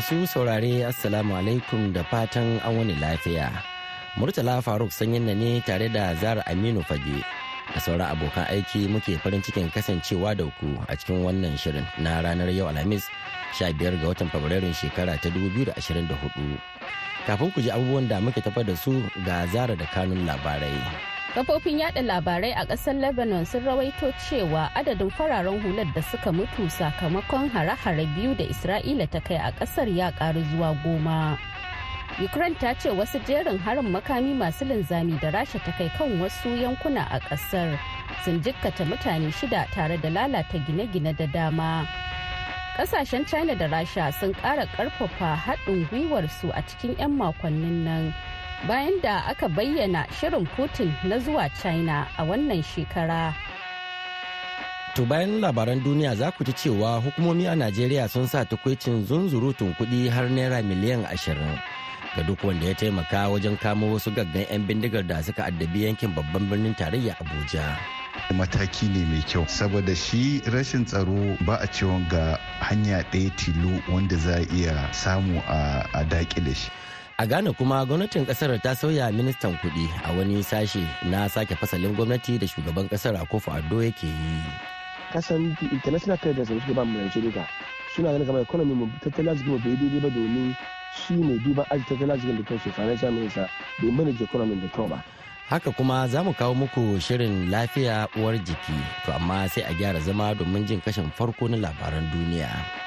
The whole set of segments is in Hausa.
Masu saurare Assalamu alaikum da fatan an wani lafiya. Murtala Faruk sanyin na ne tare da Zara Aminu Fage da sauran abokan aiki muke farin cikin kasancewa da ku a cikin wannan shirin na ranar yau Alhamis 15 ga watan Fabrairun shekara ta 2024. Kafin ku ji abubuwan da muke tafa da su ga Zara da kanun labarai. Kafofin yada labarai a ƙasar Lebanon sun rawaito cewa adadin fararen hular da suka mutu sakamakon hare-hare biyu da Isra'ila ta kai a ƙasar ya ƙaru zuwa goma. Ukraine ta ce wasu jerin harin makami masu linzami da rasha ta kai kan wasu yankuna a ƙasar sun jikkata mutane shida tare da lalata gine-gine da dama. Ƙasashen China da Rasha sun ƙara ƙarfafa haɗin gwiwarsu a cikin 'yan makonnin nan. Bayan da aka bayyana shirin putin na zuwa china a wannan shekara To bayan labaran duniya za ku ji cewa hukumomi a Najeriya sun sa takwicin zunzurutun kuɗi har naira miliyan ashirin ga duk wanda ya taimaka wajen kamo wasu gaggan 'yan bindigar da suka addabi yankin babban birnin tarayya Abuja. mataki ne mai kyau saboda shi rashin tsaro ba a cewa ga hanya ɗaya tilo wanda za a iya samu a daƙi da shi. A Ghana kuma gwamnatin ƙasar ta sauya ministan kuɗi a wani sashe na sake fasalin gwamnati da shugaban ƙasar a ƙofa ado yake yi. Kasan international credit da suke ba mu Najeriya suna ganin kamar economy mu tattalin arziki mu bai daidai ba domin shi ne duban aji tattalin arzikin da kanshi financial minister bai manage economy da kyau ba. Haka kuma za mu kawo muku shirin lafiya uwar jiki to amma sai a gyara zama domin jin kashin farko na labaran duniya.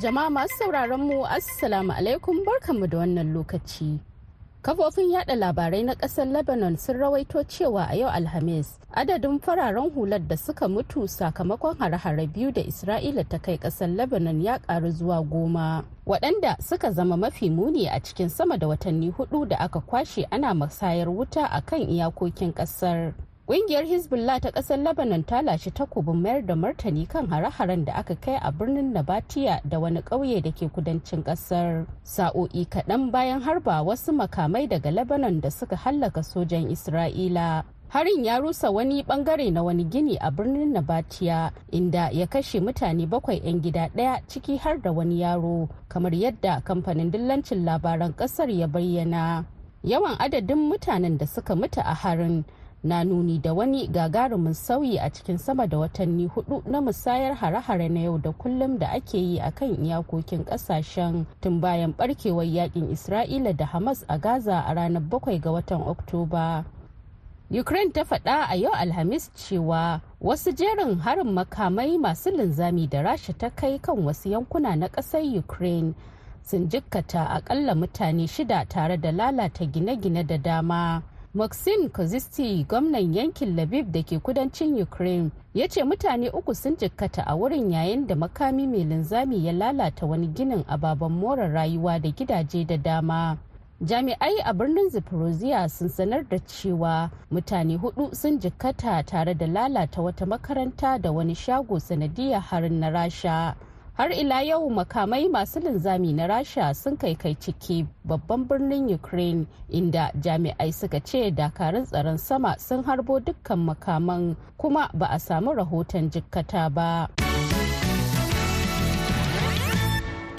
Jama'a masu sauraron mu Assalamu alaikum barkanmu da wannan lokaci. Kafofin yada labarai na ƙasar Lebanon sun rawaito cewa a yau Alhamis adadin fararen hular da suka mutu sakamakon hare-hare biyu da Isra'ila ta kai ƙasar Lebanon ya karu zuwa goma. Waɗanda suka zama mafi muni a cikin sama da watanni huɗu da aka kwashe ana masayar wuta a kan iyakokin ƙasar. Ƙungiyar Hezbollah ta ƙasar Lebanon ta lashe takobin mayar da martani kan hare-haren da aka kai a birnin Nabatiya da wani ƙauye da ke kudancin ƙasar. Sa'o'i kaɗan bayan harba wasu makamai daga Lebanon da suka hallaka sojan Isra'ila. Harin ya rusa wani ɓangare na wani gini a birnin Nabatiya inda ya kashe mutane bakwai 'yan gida ɗaya ciki har da wani yaro kamar yadda kamfanin dillancin labaran ƙasar ya bayyana. Yawan adadin mutanen da suka mutu a harin na nuni da wani gagarumin sauyi a cikin sama da watanni huɗu na musayar hare-hare na yau da kullum da ake yi a kan iyakokin ƙasashen tun bayan barkewar yaƙin isra'ila da hamas a gaza a ranar 7 ga watan oktoba. Ukraine ta faɗa a yau alhamis cewa wasu jerin harin makamai masu linzami da rasha ta kai kan wasu yankuna na ƙasar ukraine sun jikkata akalla mutane shida tare da lalata gine-gine da dama. Maxim kozisti gwamnan yankin labib da ke kudancin ukraine ya ce mutane uku sun jikkata a wurin yayin da makami mai linzami ya lalata wani ginin ababen more rayuwa da gidaje da dama. Jami'ai a birnin zaporozhia sun sanar da cewa mutane huɗu sun jikkata tare da lalata wata makaranta da wani shago sanadiyar harin na rasha. Har ila yau makamai masu linzami na rasha sun kai kai ciki babban birnin ukraine inda jami'ai suka ce dakarun tsaron sama sun harbo dukkan makaman kuma ba a samu rahoton jikkata ba.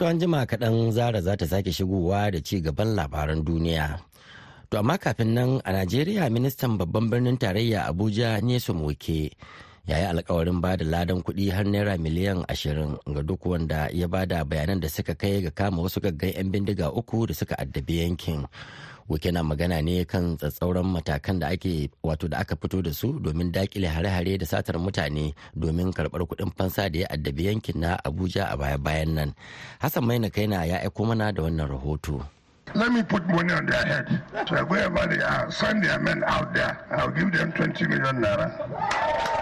To an jima kaɗan zara za ta sake shigowa da ci gaban labaran duniya. To amma kafin nan a najeriya ministan babban birnin tarayya abuja ne su muke ya yi alkawarin ba da ladan kuɗi har naira miliyan ashirin ga duk wanda ya ba da bayanan da suka kai ga kama wasu gaggan 'yan bindiga uku da suka addabi yankin wuke na magana ne kan tsatsauran matakan da ake wato da aka fito da su domin daƙile hare-hare da satar mutane domin karɓar kuɗin fansa da ya addabi yankin na abuja a baya-bayan nan hassan maina kaina ya aiko mana da wannan rahoto Let me put money on their head. So are, send their men out there. I'll give them 20 million naira.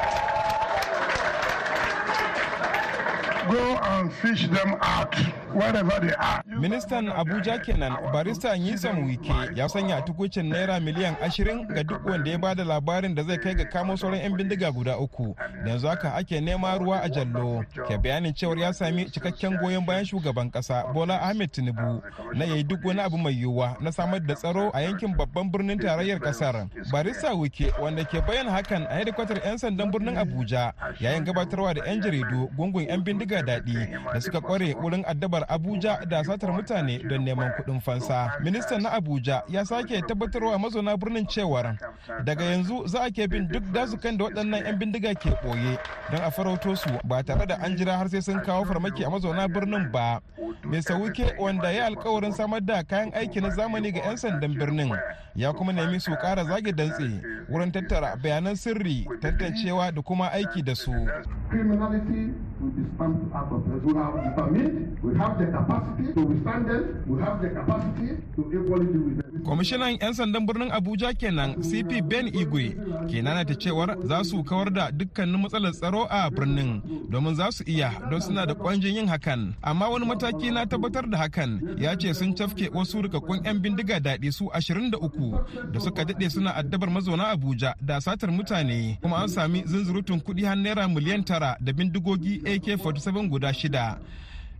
Go and fish them out wherever they are. Ministan Abuja kenan barista Nyisan Wike ya sanya tukucin naira miliyan ashirin ga duk wanda ya ba da labarin da zai kai ga kamo sauran 'yan bindiga guda uku. Yanzu haka ake nema ruwa a jallo. Ke bayanin cewar ya sami cikakken goyon bayan shugaban kasa Bola Ahmed Tinubu na yayi duk wani abu mai yiwuwa na samar da tsaro a yankin babban birnin tarayyar ƙasar. Barista Wike wanda ke bayyana hakan a hedikwatar 'yan sandan birnin Abuja yayin gabatarwa da 'yan jaridu gungun 'yan bindiga daɗi da suka kware wurin addabar Abuja da satar mutane don neman kuɗin fansa. Ministan na Abuja ya sake tabbatarwa mazauna birnin cewar daga yanzu za a ke bin duk dazukan da waɗannan 'yan bindiga ke ɓoye don a farauto su ba tare da an jira har sai sun kawo farmaki a mazauna birnin ba. Mr. Wike wanda ya alkawarin samar da kayan aiki na zamani ga 'yan sandan birnin ya kuma nemi su ƙara zage dantse wurin tattara bayanan sirri tantancewa da kuma aiki da su. Will be stamped out of us. We have determined, we have the capacity to withstand them, we have the capacity to equally deal with them. kwamishinan 'yan sandan birnin abuja kenan cp ben igwe ke nanata cewar za su kawar da dukkanin matsalar tsaro a birnin domin za su iya don suna da kwanjin yin hakan amma wani mataki na tabbatar da hakan ya ce sun cafke wasu rikakkun 'yan bindiga daɗi su 23 da suka daɗe suna addabar mazauna abuja da satar mutane kuma an sami zunzurutun kuɗi har naira miliyan tara da bindigogi ak-47 guda shida.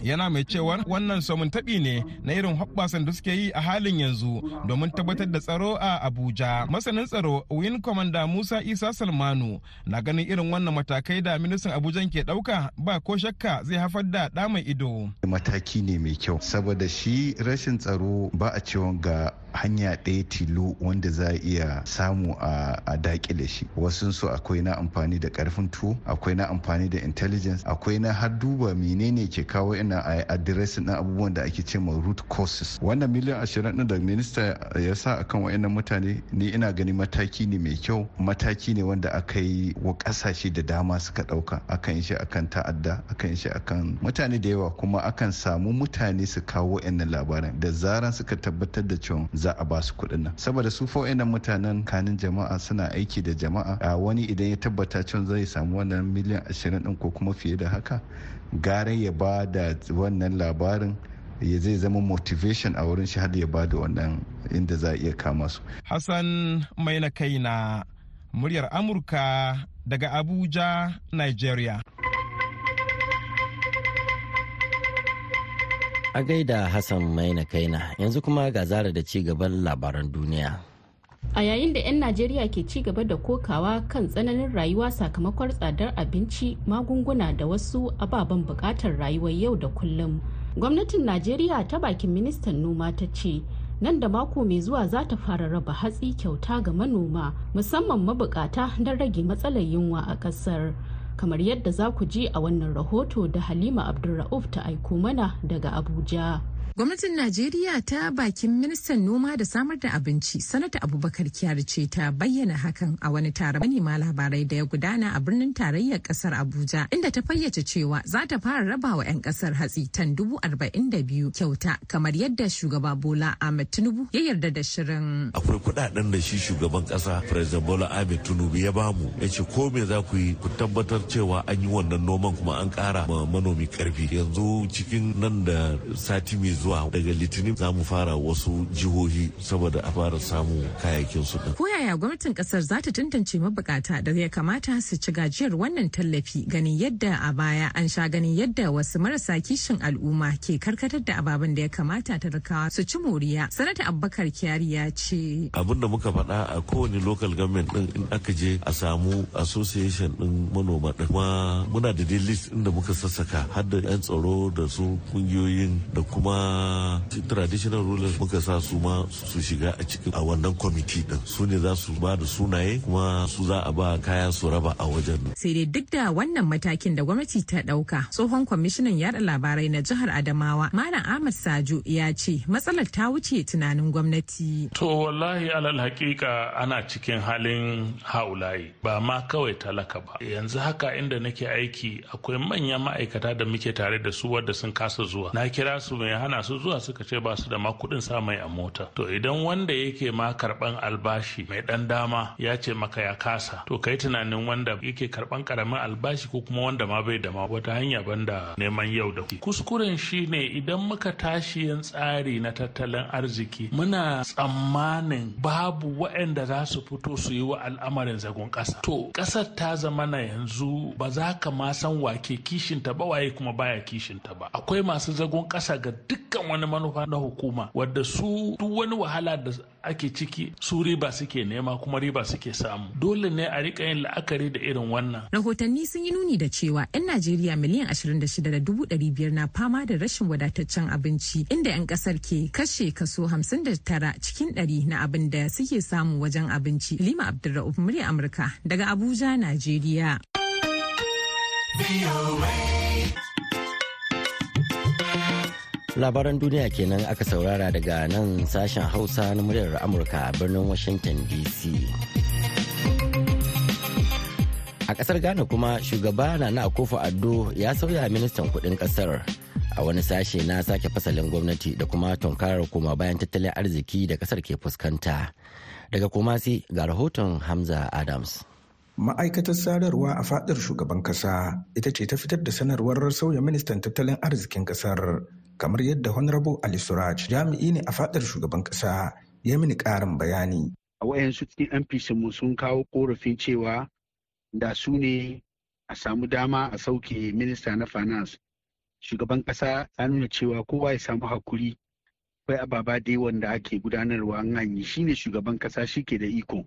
Yana mai cewar wannan somin taɓi ne na irin hoɓɓasan da suke yi a halin yanzu domin tabbatar da tsaro a abuja. Masanin tsaro win commander musa isa salmanu na ganin irin wannan matakai da ministan abuja ke ɗauka ba ko shakka zai haifar da ɗa mai ido. Mataki ne mai kyau saboda shi rashin tsaro ba a cewa ga hanya ɗaya tilo wanda za a iya samu a daƙile shi. Wasu su akwai na amfani da ƙarfin tuwo akwai na amfani da intelligence akwai na har duba menene ke kawo ina a adiresin na abubuwan da ake ce ma root causes. Wannan miliyan ashirin ɗin da minista ya sa akan wa'annan mutane ni ina gani mataki ne mai kyau. Mataki ne wanda aka yi wa ƙasashe da dama suka ɗauka. Akan shi akan ta'adda akan shi akan mutane da yawa kuma akan samu mutane su kawo wa'annan labaran. Da zaran suka tabbatar da cewa za a ba su kuɗin nan saboda su fa wa'annan mutanen kanin jama'a suna aiki da jama'a a wani idan ya tabbata cewa zai samu wannan miliyan ashirin ɗin ko kuma fiye da haka gara ya ba da wannan labarin ya zai zama motivation a wurin shi har ya ba da wannan inda za a iya kama su. Hassan mai na kai na muryar Amurka daga Abuja, Nigeria. A gaida Hassan Maina Kaina yanzu kuma ga zara da ci gaban labaran duniya. A yayin da 'yan Najeriya ke ci gaba da kokawa kan tsananin rayuwa sakamakon tsadar abinci, magunguna da wasu ababen buƙatar rayuwar yau da kullum. Gwamnatin Najeriya ta bakin ministan noma ta ce, nan da mako mai zuwa za ta fara raba hatsi kyauta ga manoma musamman mabukata don rage matsalar yunwa a ƙasar. Kamar yadda za ku ji a wannan rahoto da halima abdulra'uf ta aiko mana daga abuja. Gwamnatin Najeriya ta bakin ministan noma da samar da abinci sanata Abubakar Kyari ce ta bayyana hakan a wani taron manema labarai da ya gudana a birnin tarayyar ƙasar Abuja inda ta fayyace cewa za ta fara raba wa 'yan ƙasar hatsi tan dubu arba'in da biyu kyauta kamar yadda shugaba Bola Ahmed Tinubu ya yarda da shirin. Akwai kuɗaɗen da shi shugaban ƙasa President Bola Ahmed Tinubu ya ba mu ya ce ko me za ku yi ku tabbatar cewa an yi wannan noman kuma an ƙara ma manomi ƙarfi yanzu cikin nan da sati mai zuwa zuwa daga litinin za mu fara wasu jihohi saboda a fara samu kayayyakin su din. Ko yaya gwamnatin ƙasar za ta tantance mabukata da ya kamata su ci gajiyar wannan tallafi ganin yadda a baya an sha ganin yadda wasu marasa kishin al'umma ke karkatar da ababen da ya kamata talakawa su ci moriya. Sanata Abubakar Kyari ya ce. Abin da muka faɗa a kowane local government din in aka je a samu association din manoma din kuma muna da dai list inda muka sassaka har da 'yan tsaro da su ƙungiyoyin da kuma traditional rulers muka sa su ma su shiga a cikin a wannan kwamiti din. Su ne za su ba da sunaye kuma su za a ba kaya su raba a wajen. Sai dai duk da wannan matakin da gwamnati ta ɗauka tsohon kwamishinan yada labarai na jihar adamawa malam ahmad sajo ya ce matsalar ta wuce tunanin gwamnati. To wallahi alal hakika ana cikin halin haulayi ba ma kawai talaka ba. Yanzu haka inda nake aiki akwai manyan ma'aikata da muke tare da su wadda sun kasa zuwa. Na kira su mai hana su masu zuwa suka ce ba su da ma kuɗin sa mai a mota. To idan wanda yake ma karɓan albashi mai ɗan dama ya ce maka ya kasa to kai tunanin wanda yake karɓan ƙaramin albashi ko kuma wanda ma bai da ma wata hanya banda neman yau da kuskuren shine idan muka tashi yin tsari na tattalin arziki muna tsammanin babu waɗanda za su fito su yi wa al'amarin zagon ƙasa. To ƙasar ta zama na yanzu ba za ka ma san wake kishinta ba waye kuma baya kishinta ba. Akwai masu zagon ƙasa ga dukkan wani manufa na hukuma wadda su duk wani wahala da ake ciki su riba suke nema kuma riba suke samu. Dole ne a riƙa yin la'akari da irin wannan. Rahotanni sun yi nuni da cewa 'yan najeriya miliyan 26,500 na fama da rashin wadataccen abinci inda 'yan ƙasar ke kashe kaso 59 cikin 100 na abin da suke samu wajen abinci. Lima abdulra'uf murya amurka daga abuja najeriya. Labaran duniya kenan aka saurara daga nan sashen hausa na muryar amurka a birnin washington dc a ƙasar ghana kuma shugaba na akofo addo ya sauya ministan kuɗin ƙasar a wani sashe na sake fasalin gwamnati da kuma tunkarar koma bayan tattalin arziki da ƙasar ke fuskanta. Daga kumasi ga rahoton hamza adams. Ma'aikatar sadarwa a fadar shugaban kasa ita ce ta fitar da sanarwar sauya ministan tattalin arzikin ƙasar kamar yadda honorable ali suraj jami'i ne a fadar shugaban kasa ya mini karin bayani. A wayansu cikin npc mu sun kawo korafin cewa da su ne a samu dama a sauke minista na finance. Shugaban kasa ya nuna cewa kowa ya samu haƙuri akwai ababa dai wanda ake gudanarwa an hanyi shine shugaban kasa shi ke da iko.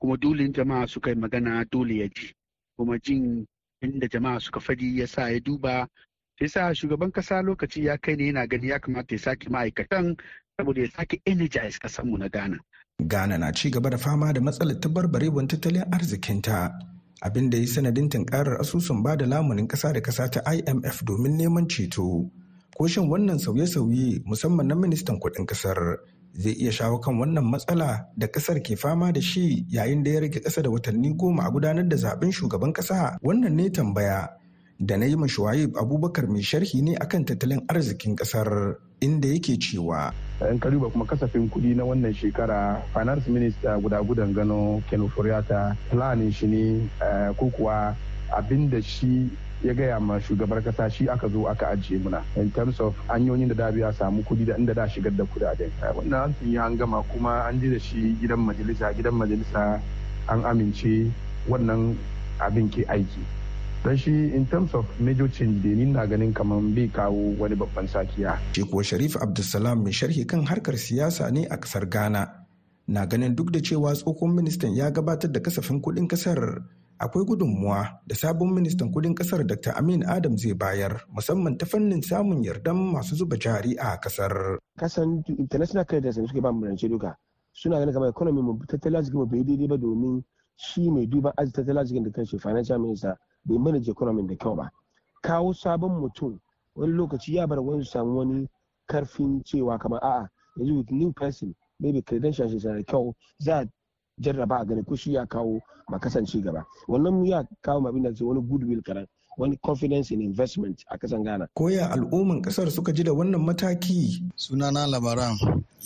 Kuma dole jama'a suka yi magana dole ya ji. Kuma jin inda jama'a suka faɗi ya sa ya duba sai sa shugaban kasa lokaci ya kai ne yana gani ya kamata ya sake ma'aikatan saboda ya sake energize kasanmu na Ghana. Ghana na ci gaba da fama da matsalar tabarbarewar tattalin arzikinta abin da ya sanadin tunkarar asusun ba da lamunin kasa da kasa ta IMF domin neman ceto. Ko shin wannan sauye-sauye musamman na ministan kuɗin ƙasar zai iya shawo kan wannan matsala da ƙasar ke fama da shi yayin da ya rage ƙasa da watanni goma a gudanar da zaɓen shugaban ƙasa wannan ne tambaya da na yi Shuaib abubakar mai sharhi ne akan tattalin arzikin ƙasar inda yake cewa in ka duba kuma kasafin kuɗi na wannan shekara finance minister guda gudan gano kenu furiata planin shi ne ko kuwa abin da shi ya gaya ma shugabar kasa shi aka zo aka ajiye muna. In terms of hanyoyin da da biya samu kuɗi da inda da shigar da kuɗaɗen wannan an yi an gama kuma an ji da shi gidan majalisa gidan majalisa an amince wannan abin ke aiki. Don shi in terms of major change da ni na ganin kamar bai kawo wani babban sakiya. Shi kuwa Sharif Abdulsalam mai sharhi kan harkar siyasa ne a ƙasar Ghana. Na ganin duk da cewa tsohon ministan ya gabatar da kasafin kuɗin ƙasar akwai gudunmuwa da sabon ministan kuɗin ƙasar dr amin adam zai bayar musamman ta fannin samun yardan masu zuba jari a ƙasar kasan international credit da suke ba mu rance duka suna ganin kamar economy mu tattalin arziki mu bai daidai ba domin shi mai duban arziki tattalin arzikin da kanshi financial minister bai manage economy da kyau ba. Kawo sabon mutum wani lokaci ya bar wani samu wani ƙarfin cewa kamar a'a yanzu with new person maybe credentials shi da kyau za jarraba a gani ko shi ya kawo ma kasance gaba. Wannan ya kawo ma abin da wani goodwill karan wani confidence in investment a kasan Ghana. Koya al'umman ƙasar suka ji da wannan mataki. Sunana labaran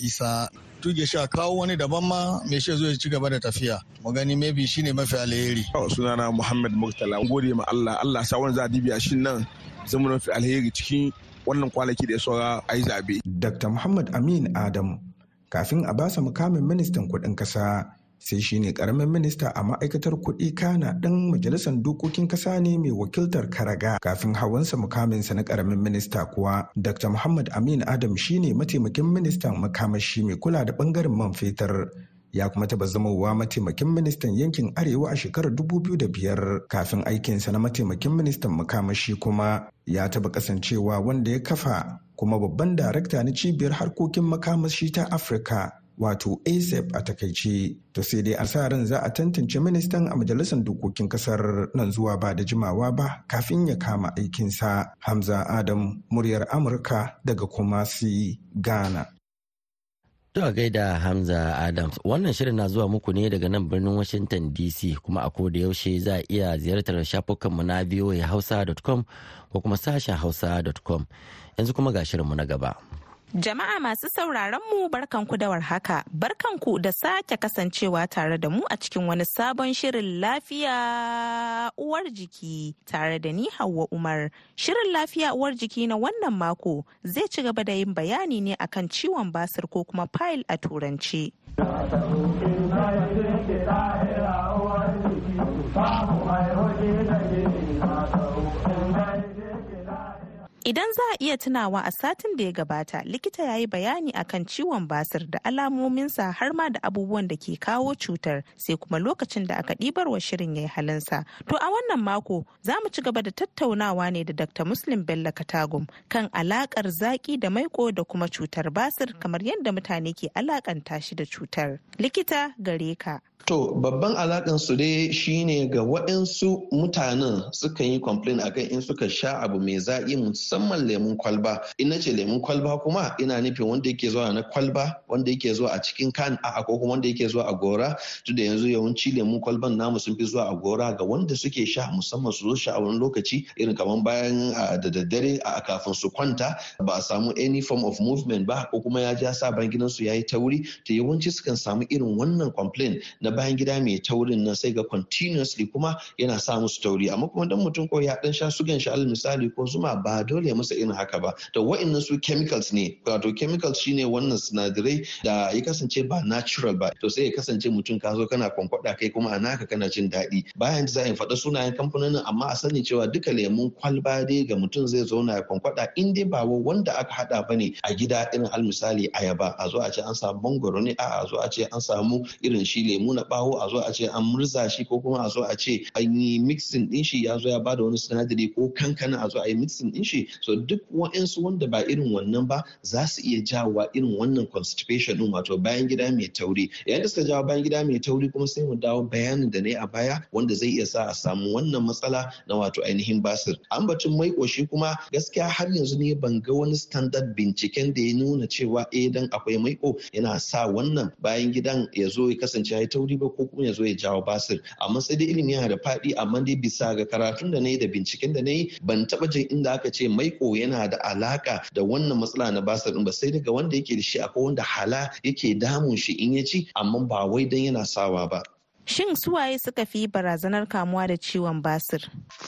Isa tuge sha kawo wani daban ma me shi zo ya ci gaba da tafiya. Mu gani maybe shine mafi alheri. Sunana Muhammad Murtala. Gode ma Allah Allah sa wani za dibiya shi nan zama mafi alheri cikin wannan kwanaki da ya saura a yi zaɓe. Dr. Muhammad Amin Adam kafin a basa mukamin ministan kuɗin ƙasa sai shi ne ƙaramin minista a ma'aikatar kuɗi kana ɗan majalisar dokokin ƙasa ne mai wakiltar karaga. Kafin hawansa mukaminsa na ƙaramin minista kuwa dr muhammad amin adam shi ne mataimakin ministan makamashi mai kula da ɓangaren man fetur. Ya kuma taba zamowa mataimakin ministan yankin arewa a shekarar 2005 kafin aikinsa na mataimakin ministan makamashi kuma ya taba kasancewa wanda ya kafa kuma babban darakta na cibiyar harkokin makamashi ta afirka. Wato asap a taƙaice. To sai dai a sa ran za a tantance ministan a majalisar dokokin ƙasar nan zuwa ba da jimawa ba kafin ya kama aikinsa. Hamza adam muryar amurka daga kumasi ghana. To gaida Hamza Adams wannan shirin na zuwa muku ne daga nan birnin Washington DC kuma a koda yaushe za a iya ziyartar shafukanmu na voahausa.com ko kuma sashen hausa.com yanzu kuma ga shirinmu na gaba. Jama'a masu sauraron mu barkanku da warhaka, barkanku da sake kasancewa tare da mu a cikin wani sabon shirin lafiya uwar jiki tare da ni Hauwa Umar. Shirin lafiya uwar jiki na wannan mako zai ci gaba da yin bayani ne akan ciwon basir ko kuma file a turanci. Idan za a iya tunawa a satin da ya gabata likita ya yi bayani akan ciwon basir da alamominsa har ma da abubuwan da ke kawo cutar sai kuma lokacin da aka ɗibar wa shirin ya yi halinsa. To a wannan mako za mu ci gaba da tattaunawa ne da Dr. Muslim Bello Katagum kan alakar zaƙi da maiko da kuma cutar basir kamar yadda mutane ke alakanta shi da cutar. Likita gare ka. To babban alakan su dai shine ga waɗansu mutanen sukan yi complain akan in suka sha abu mai zaƙi musamman lemun kwalba. In na ce lemun kwalba kuma ina nufin wanda yake zuwa na kwalba wanda yake zuwa a cikin kan a ko kuma wanda yake zuwa a gora. Tun da yanzu yawanci lemun kwalban namu sun fi zuwa a gora ga wanda suke sha musamman su zo sha a wani lokaci irin kamar bayan da daddare a kafin su kwanta. Ba a samu any form of movement ba ko kuma ya ja sa bayan gidansu ya yi tauri. To yawanci sukan samu irin wannan complain na bayan gida mai taurin nan sai ga continuously kuma yana sa musu tauri. Amma kuma dan mutum ko ya dan sha sugan shi alal misali ko zuma ba dole ya masa irin haka ba. To wa'annan su chemicals ne. Wato chemicals shine wannan sinadarai da ya kasance ba natural ba. To sai ya kasance mutum ka zo kana kwankwada kai kuma a naka kana jin daɗi. Bayan za a faɗa sunayen kamfanonin amma a sani cewa duka lemun kwalba dai ga mutum zai zauna ya kwankwada in dai ba wanda aka hada ba ne a gida irin al misali ayaba. A zo a ce an samu mangoro ne? A zo a ce an samu irin shi lemu na bawo a zo a ce an murza shi ko kuma a zo a ce an yi mixing din shi ya zo ya ba da wani sinadari ko kankana a zo a yi mixing din shi. So duk wa'ansu wanda ba irin wannan ba za su iya jawowa irin wannan constipation din wato bayan gida mai tauri. Yayin da suka jawo bayan gida mai tauri kuma sai mu dawo bayanin da na yi a baya wanda zai iya sa a samu wannan matsala na wato ainihin basir. An batun mai koshi kuma gaskiya har yanzu ne ban ga wani standard binciken da ya nuna cewa eh dan akwai maiko yana sa wannan bayan gidan ya zo ya kasance ya yi tauri ba ko kuma ya zo ya jawo basir. Amma sai dai ilimi yana da faɗi amma dai bisa ga karatun da na yi da binciken da na yi ban taɓa jin inda aka ce maiko yana da alaka da wannan matsala na basir ba. Sai daga wanda yake da shi akwai wanda hala yake damun shi in ya ci amma ba wai dan yana sawa ba. Shin suwaye suka fi barazanar kamuwa da ciwon basir?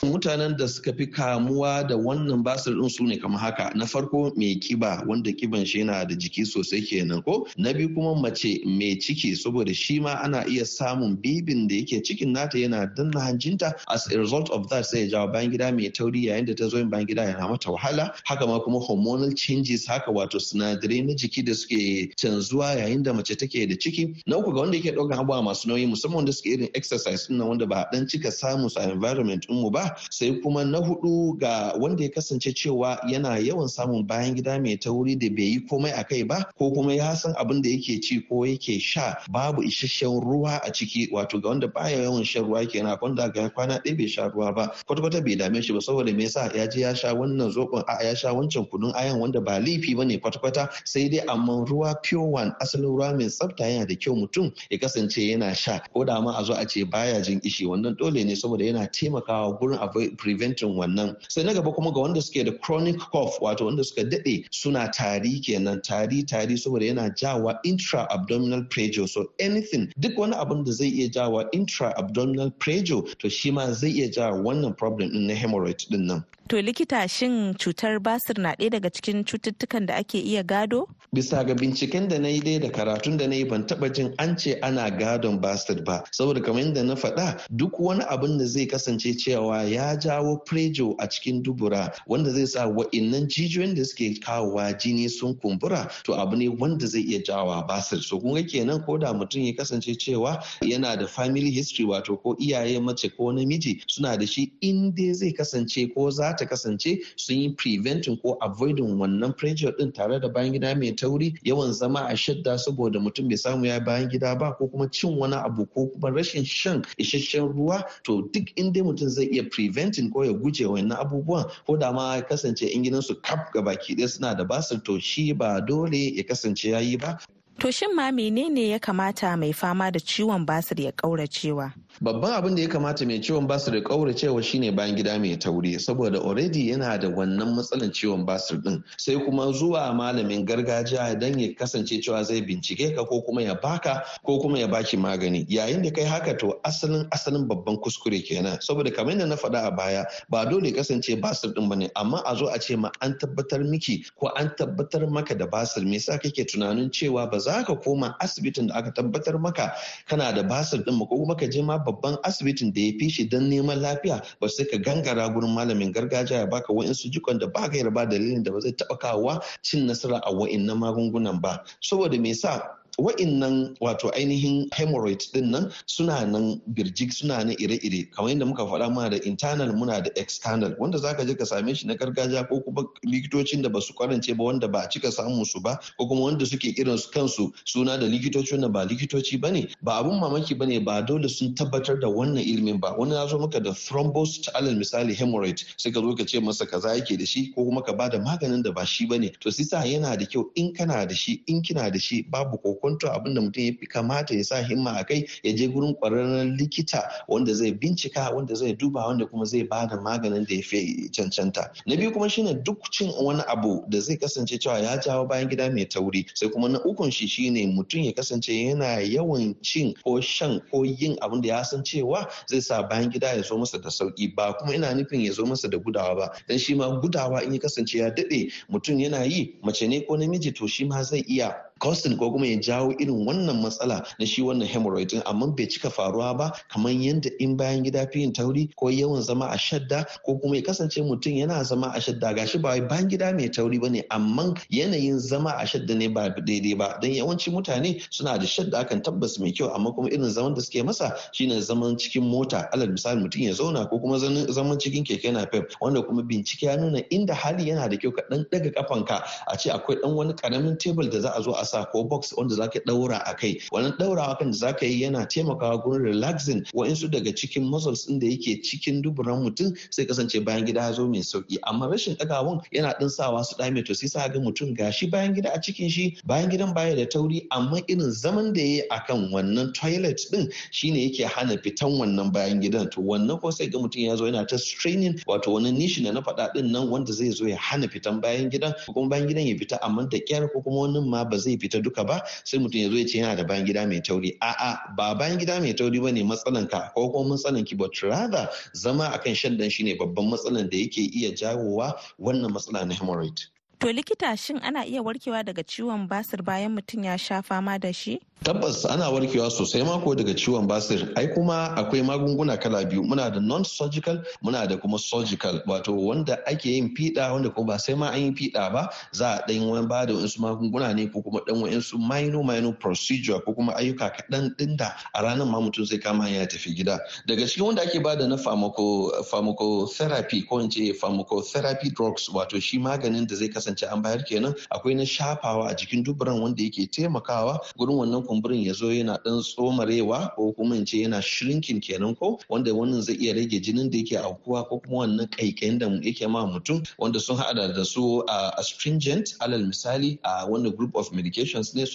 Mutanen da suka fi kamuwa da wannan basir din su ne kamar haka. Na farko mai kiba wanda kiban shi yana da jiki sosai kenan ko? Na biyu kuma mace mai ciki saboda shi ma ana iya samun bibin da yake cikin nata yana danna hanjinta as a result of that sai ya jawo bayan gida mai tauri yayin da ta zo yin bayan gida yana mata wahala. Haka ma kuma hormonal changes haka wato sinadarai na jiki da suke canzuwa yayin da mace take da ciki. Na uku ga wanda yake ɗaukan abubuwa masu nauyi musamman suke irin exercise din wanda ba dan cika samu a environment mu ba. Sai kuma na huɗu ga wanda ya kasance cewa yana yawan samun bayan gida mai tauri da bai yi komai a kai ba ko kuma ya san abin da yake ci ko yake sha babu isasshen ruwa a ciki wato ga wanda baya yawan shan ruwa kenan wanda ga kwana ɗaya bai sha ruwa ba kwata-kwata bai dame shi ba saboda me yasa? Ya je ya sha wannan zobon a ya sha wancan kunun ayan wanda ba laifi ba ne kwata-kwata. Sai dai amma ruwa pure one asalin ruwa mai tsafta yana da kyau mutum ya kasance yana sha. Ko da ma a zo a ce baya jin kishi. Wannan dole ne saboda yana taimakawa gurin a preventing wannan. Sai na gaba kuma ga wanda suke da chronic cough wato wanda suka daɗe suna tari kenan tari tari saboda yana jawa intra abdominal pressure. So anything duk wani abin da zai iya jawa intra abdominal pressure to shi ma zai iya jawa wannan problem din na hemorrhoid ɗin nan. To likita shin cutar basir na ɗaya daga cikin cututtukan da ake iya gado? Bisa ga binciken da na yi dai da karatun da na yi ban taɓa jin an ce ana gadon basir ba. Saboda kamar yadda na faɗa duk wani abin da zai kasance cewa ya jawo prejo a cikin dubura wanda zai sa wa'innan jijiyoyin da suke kawowa jini sun kumbura to abu ne wanda zai iya jawo basir. So kun kenan ko da mutum ya kasance cewa yana da family history wato ko iyaye mace ko namiji suna da shi in dai zai kasance ko za ta kasance sun yi preventing ko avoiding wannan pressure din tare da bayan gida mai tauri yawan zama a shadda saboda mutum bai samu ya bayan gida ba ko kuma cin wani abu ko kuma rashin shan isasshen ruwa to duk inda mutum zai iya preventing ko ya guje wannan abubuwan ko da ma kasance in gidansu kaf ga baki ɗaya suna da basir to shi ba dole ya kasance ya yi ba To shin ma menene ya kamata mai fama da ciwon basir ya ƙauracewa? Babban abin da ya kamata mai ciwon basir da kauracewa shine bayan gida mai tauri saboda already yana da wannan matsalan ciwon basir din sai kuma zuwa malamin gargajiya don ya kasance cewa zai bincike ka ko kuma ya baka ko kuma ya baki magani. Yayin da kai haka to asalin asalin babban kuskure kenan. Saboda kamar yadda na faɗa a baya ba dole kasance basir din ba ne amma a zo a ce ma an tabbatar miki ko an tabbatar maka da basir me yasa kake tunanin cewa ba za ka koma asibitin da aka tabbatar maka kana da basir din ko kuma ka je ma babban asibitin da ya fi shi don neman lafiya ba sai ka gangara gurin malamin gargajiya ya baka wa'insu jikon da baka yarba dalilin da ba zai taɓa kawowa cin nasara a wa'innan magungunan ba. Saboda me yasa? Wa'innan wato ainihin hemorrhoid ɗin nan suna nan birjik suna nan ire-ire. Kamar yadda muka faɗa muna da internal muna da external. Wanda zaka je ka same shi na gargajiya ko kuma likitocin da ba su kwarance ba wanda ba cika samun su ba ko kuma wanda suke irin su kansu suna da likitoci wanda ba likitoci ba ne ba abun mamaki ba ne ba dole sun tabbatar da wannan ilimin ba. Wani ya zo maka da thrombus alal misali hemorrhoid sai ka zo ka ce masa kaza yake da shi ko kuma ka ba da maganin da ba shi ba ne to sisa yana da kyau in kana da shi in kina da shi babu kokonto abin da mutum ya fi kamata ya sa himma a kai ya je gurin kwararren likita wanda zai bincika wanda zai duba wanda kuma zai ba da maganin da ya fi cancanta. Na biyu kuma shine duk cin wani abu da zai kasance cewa ya jawo bayan gida mai tauri. Sai kuma na ukun shi shine mutum ya kasance yana yawan cin ko shan ko yin abin da ya san cewa zai sa bayan gida ya zo masa da sauƙi ba kuma ina nufin ya zo masa da gudawa ba. Dan shi ma gudawa in ya kasance ya daɗe mutum yana yi mace ne ko namiji to shi ma zai iya causing ko kuma ya jawo irin wannan matsala na shi wannan hemorrhoid din amma bai cika faruwa ba kamar yadda in bayan gida fi yin tauri ko yawan zama a shadda ko kuma ya kasance mutum yana zama a shadda. Gashi ba bayan gida mai tauri ba ne amma yanayin zama a shadda ne ba daidai ba. Dan yawanci mutane suna da shadda akan tabbas mai kyau amma kuma irin zaman da suke masa shine zaman cikin mota. Alal misali mutum ya zauna ko kuma zaman cikin keke napep wanda kuma bincike ya nuna inda hali yana da kyau ka dan daga kafanka a ce akwai dan wani ƙaramin tebul da za a zo a sa ko box wanda zaka daura a kai. Wannan daurawa kan da zaka yi yana taimakawa gurin relaxing wa'insu daga cikin muscles din da yake cikin duburan mutum sai kasance bayan gida ya zo mai sauƙi amma rashin dagawan yana din sawa su dame to sai sa ga mutum gashi bayan gida a cikin shi bayan gidan baya da tauri amma irin zaman da yayi akan wannan toilet din shine yake hana fitan wannan bayan gidan. To wannan ko sai ga mutum ya zo yana ta straining wato wani nishi da na faɗa ɗin nan wanda zai zo ya hana fitan bayan gidan ko kuma bayan gidan ya fita amma da kyar ko kuma wani ma ba zai fita duka ba sai mutum ya zo ya ce yana da bayan gida mai tauri a'a ba bayan gida mai tauri ba ne matsalan ka ko kuma matsalan ki but rather zama akan shaddan shine babban matsalan da yake iya jawowa wannan matsala na hemorrhoid To likita shin ana iya warkewa daga ciwon basir bayan mutum ya sha fama da shi? Tabbas ana warkewa sosai mako daga ciwon basir. Ai kuma akwai magunguna kala biyu. Muna da non-surgical, muna da kuma surgical. Wato wanda ake yin fiɗa wanda kuma ba sai ma an yi fiɗa ba za a ɗan wani ba da wasu magunguna ne ko kuma ɗan wasu minor minor procedure ko kuma ayyuka kaɗan ɗin da a ranar ma mutum zai kama ya tafi gida. Daga cikin wanda ake ba da na pharmacotherapy ko in ce pharmacotherapy drugs wato shi maganin da zai kasance an bayar kenan akwai na shafawa a jikin duburan wanda yake taimakawa gurin wannan kumburin ya zo yana dan tsomarewa ko kuma in ce yana shrinking kenan ko wanda wannan zai iya rage jinin da yake aukuwa ko kuma wannan kaikayin da yake ma mutum wanda sun hada da su astringent alal misali a wanda group of medications ne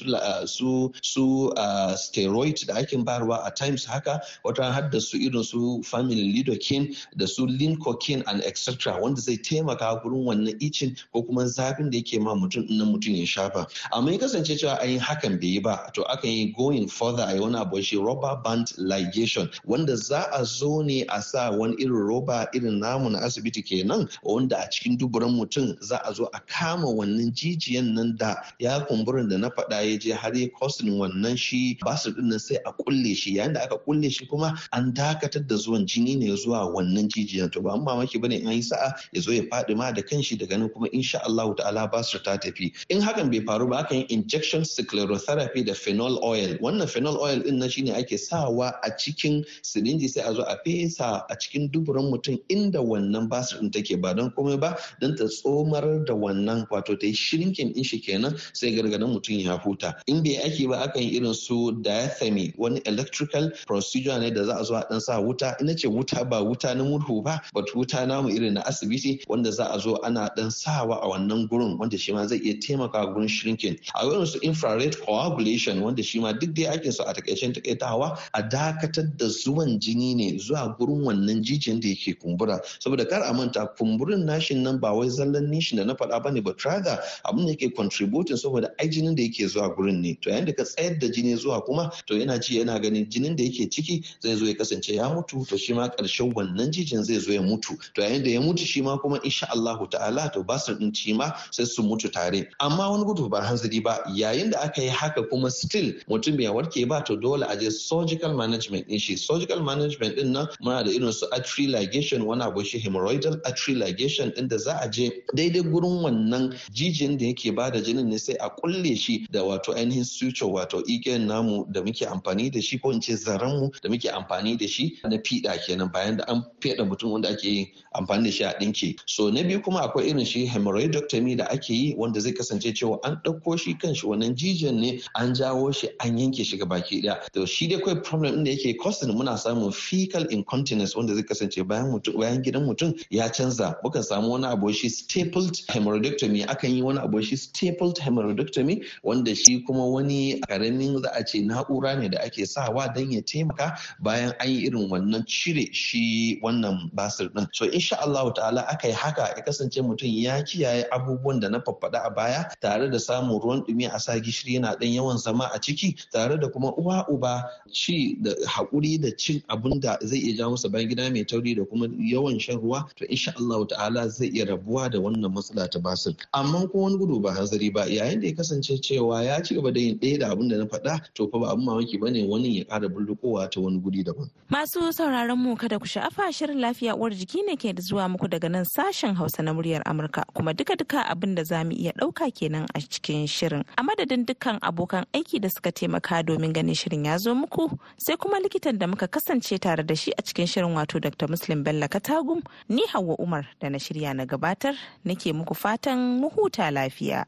su su steroid da ake bayarwa a times haka wata har da su irin su family lidocaine da su lincocaine and etc wanda zai taimaka gurin wannan icin ko kuma zafin da yake ma mutum na mutum ya shafa. Amma ya kasance cewa an yi hakan bai yi ba to akan yi going further a yi wani abu rubber band ligation. Wanda za a zo ne a sa wani irin roba irin namu na asibiti kenan wanda a cikin duburan mutum za a zo a kama wannan jijiyan nan da ya kumburin da na faɗa ya je har ya wannan shi ba su ɗin nan sai a kulle shi. Yayin da aka kulle shi kuma an dakatar da zuwan jini ne zuwa wannan jijiyan. To ba an mamaki ba ne an yi sa'a ya zo ya faɗi ma da kanshi daga nan kuma insha Allah ta'ala basir ta tafi. In hakan bai faru ba akan injection sclerotherapy da phenol phenol oil. Wannan phenol oil ɗin nan shine ake sawa a cikin sirinji sai a zo a fesa a cikin duburan mutum inda wannan basir din take ba don komai ba don ta tsomar da wannan wato ta yi shrinking din shi kenan sai gargadan mutum ya huta. In bai ake ba akan yi irin su diathermy wani electrical procedure ne da za a zo a dan sa wuta. Ina ce wuta ba wuta na murhu ba but wuta namu irin na asibiti wanda za a zo ana dan sawa a wannan gurin wanda shi ma zai iya taimaka gurin shrinking. A irin su infrared coagulation wanda shi ma duk dai ake so a takaicen takaitawa a dakatar da zuwan jini ne zuwa gurin wannan jijiyan da yake kumbura. Saboda kar a manta kumburin nashin nan ba wai zallan nishin da na faɗa ba ne ba traga abin da yake contributing saboda ai jinin da yake zuwa gurin ne. To yayin da ka tsayar da jini zuwa kuma to yana ci yana ganin jinin da yake ciki zai zo ya kasance ya mutu to shi ma ƙarshen wannan jijin zai zo ya mutu. To yayin da ya mutu shi ma kuma insha Allahu ta'ala to basir din ci ma sai su mutu tare. Amma wani gudu ba hanzari ba yayin da aka yi haka kuma still mutum bai warke ba to dole a je surgical management din shi. Surgical management ɗin nan muna da irin su artery ligation wani abu shi hemorrhoidal artery ligation din da za a je daidai gurin wannan jijin da yake ba da jinin ne sai a kulle shi da wato ainihin suture wato igiyan namu da muke amfani da shi ko in ce zaren mu da muke amfani da shi na fiɗa kenan bayan da an feɗa mutum wanda ake yin amfani da shi a ɗinke. So na biyu kuma akwai irin shi hemorrhoidectomy da ake yi wanda zai kasance cewa an ɗauko shi kan shi wannan jijiyan ne an jawo an yanke shi baki ɗaya. To shi dai kawai problem ɗin da yake causing muna samun fecal incontinence wanda zai kasance bayan mutum bayan gidan mutum ya canza. Mukan samu wani abu shi stapled hemorrhoidectomy. Akan yi wani abu shi stapled hemorrhoidectomy wanda shi kuma wani ƙaramin za a ce na'ura ne da ake sawa don ya taimaka bayan an yi irin wannan cire shi wannan basir din so insha Allah ta'ala aka yi haka ya kasance mutum ya kiyaye abubuwan da na faffada a baya tare da samun ruwan dumi a sa gishiri yana dan yawan zama a ciki tare da kuma uwa uba ci da haƙuri da cin abun da zai iya jawo bayan gida mai tauri da kuma yawan shan ruwa to insha Allah ta'ala zai iya rabuwa da wannan matsala ta basir. Amma ko wani gudu ba hanzari ba yayin da ya kasance cewa ya ci gaba da yin ɗaya da abin da na faɗa to fa ba abin mamaki ba ne wani ya ƙara bullukowa ta wani guri daban. Masu sauraron mu kada ku sha'afa shirin lafiya uwar jiki ne ke da zuwa muku daga nan sashen Hausa na muryar Amurka kuma duka-duka abin da za mu iya ɗauka kenan a cikin shirin. A madadin dukkan abokan aiki da suka taimaka domin ganin shirin ya zo muku sai kuma likitan da muka kasance tare da shi a cikin shirin wato Dr. Muslim Bello Katagum ni Hauwa Umar da na shirya na gabatar nake muku fatan mu huta lafiya.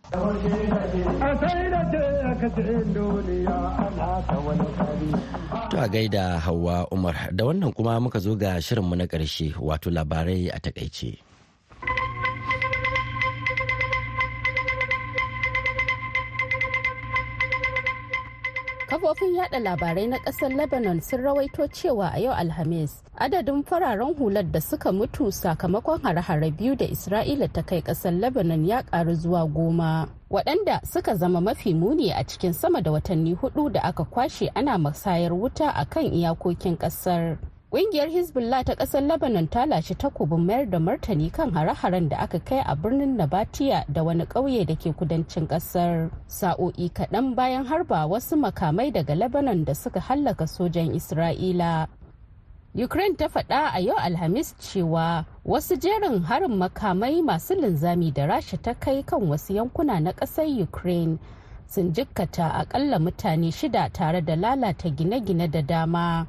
To a gaida Hauwa Umar da wannan kuma muka zo ga shirinmu na ƙarshe wato labarai a taƙaice. Kafofin yada labarai na ƙasar lebanon sun rawaito cewa a yau alhamis adadin fararen hular da suka mutu sakamakon hare-hare biyu da isra'ila ta kai ƙasar lebanon ya karu zuwa goma waɗanda suka zama mafi muni a cikin sama da watanni huɗu da aka kwashe ana masayar wuta a kan iyakokin ƙasar Ƙungiyar Hezbollah ta ƙasar Lebanon ta lashe takobin mayar da martani kan hare-haren da aka kai a birnin Nabatiya da wani ƙauye da ke kudancin ƙasar. Sa'o'i kaɗan bayan harba wasu makamai daga Lebanon da suka hallaka sojan Isra'ila. Ukraine ta faɗa a yau Alhamis cewa wasu jerin harin makamai masu linzami da Rasha ta kai kan wasu yankuna na ƙasar Ukraine sun jikkata akalla mutane shida tare da lalata gine-gine da dama.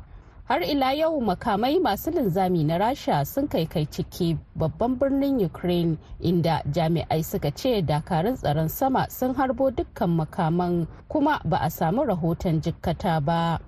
Har ila yau makamai masu linzami na rasha sun kai kai ciki babban birnin ukraine inda jami'ai suka ce dakarun tsaron sama sun harbo dukkan makaman kuma ba a samu rahoton jikkata ba.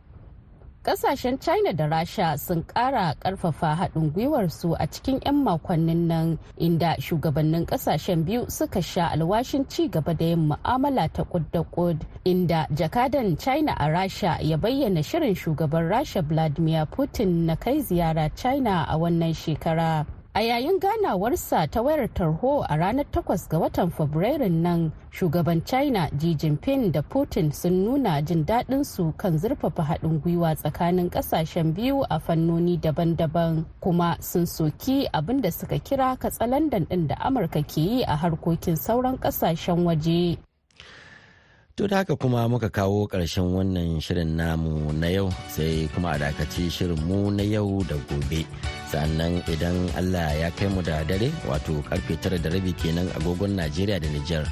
Ƙasashen china da rasha sun kara ƙarfafa haɗin gwiwarsu a cikin 'yan makonnin nan inda shugabannin ƙasashen biyu suka sha alwashin ci gaba da yin mu'amala ta kud kud inda jakadan china a rasha ya bayyana shirin shugaban rasha vladimir putin na kai ziyara china a wannan shekara. A yayin ganawarsa ta wayar tarho a ranar 8 ga watan fabrairun nan shugaban china xi jinping da putin sun nuna jin daɗin su kan zurfafa haɗin gwiwa tsakanin ƙasashen biyu a fannoni daban-daban kuma sun soki abin da suka kira katsalandan ɗin da amurka ke yi a harkokin sauran ƙasashen waje. To da haka kuma muka kawo ƙarshen wannan shirin namu na yau sai kuma a dakaci shirinmu na yau da gobe. sannan idan Allah ya kai mu da dare wato ƙarfe tara da rabi kenan agogon Najeriya da Nijar.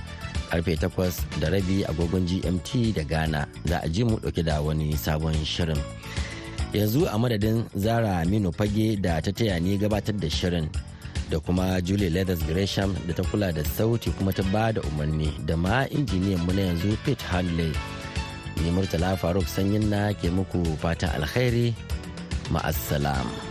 ƙarfe 8 da rabi agogon gmt da ghana za a ji mu ɗauke da wani sabon shirin yanzu a madadin zara aminu fage da ta taya ni gabatar da shirin da kuma julie leathers gresham da ta kula da sauti kuma ta ba da umarni da ma injiniyan mu na yanzu pete hanley ni murtala faruk sanyin na ke muku fatan alkhairi ma'assalam.